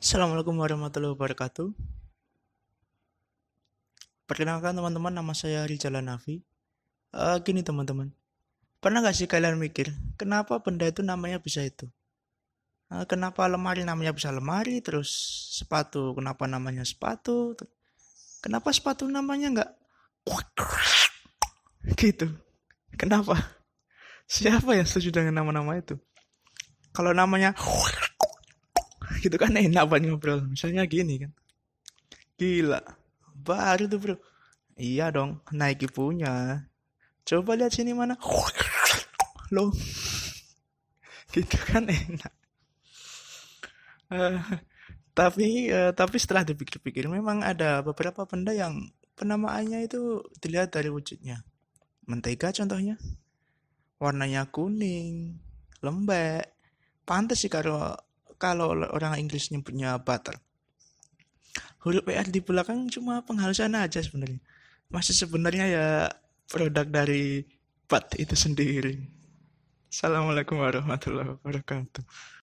Assalamualaikum warahmatullahi wabarakatuh. Perkenalkan teman-teman, nama saya Rizal Nafi. Uh, gini teman-teman, pernah gak sih kalian mikir, kenapa benda itu namanya bisa itu? Uh, kenapa lemari namanya bisa lemari, terus sepatu, kenapa namanya sepatu? Kenapa sepatu namanya nggak gitu? Kenapa? Siapa yang setuju dengan nama-nama itu? Kalau namanya gitu kan enak buat ngobrol. Misalnya gini kan. Gila baru tuh bro. Iya dong Nike punya. Coba lihat sini mana. Lo gitu kan enak. Uh, tapi uh, tapi setelah dipikir-pikir memang ada beberapa benda yang penamaannya itu dilihat dari wujudnya. Mentega contohnya. Warnanya kuning lembek. Pantas sih kalau kalau orang Inggris nyebutnya butter. Huruf WR di belakang cuma penghalusan aja sebenarnya. Masih sebenarnya ya produk dari bat itu sendiri. Assalamualaikum warahmatullahi wabarakatuh.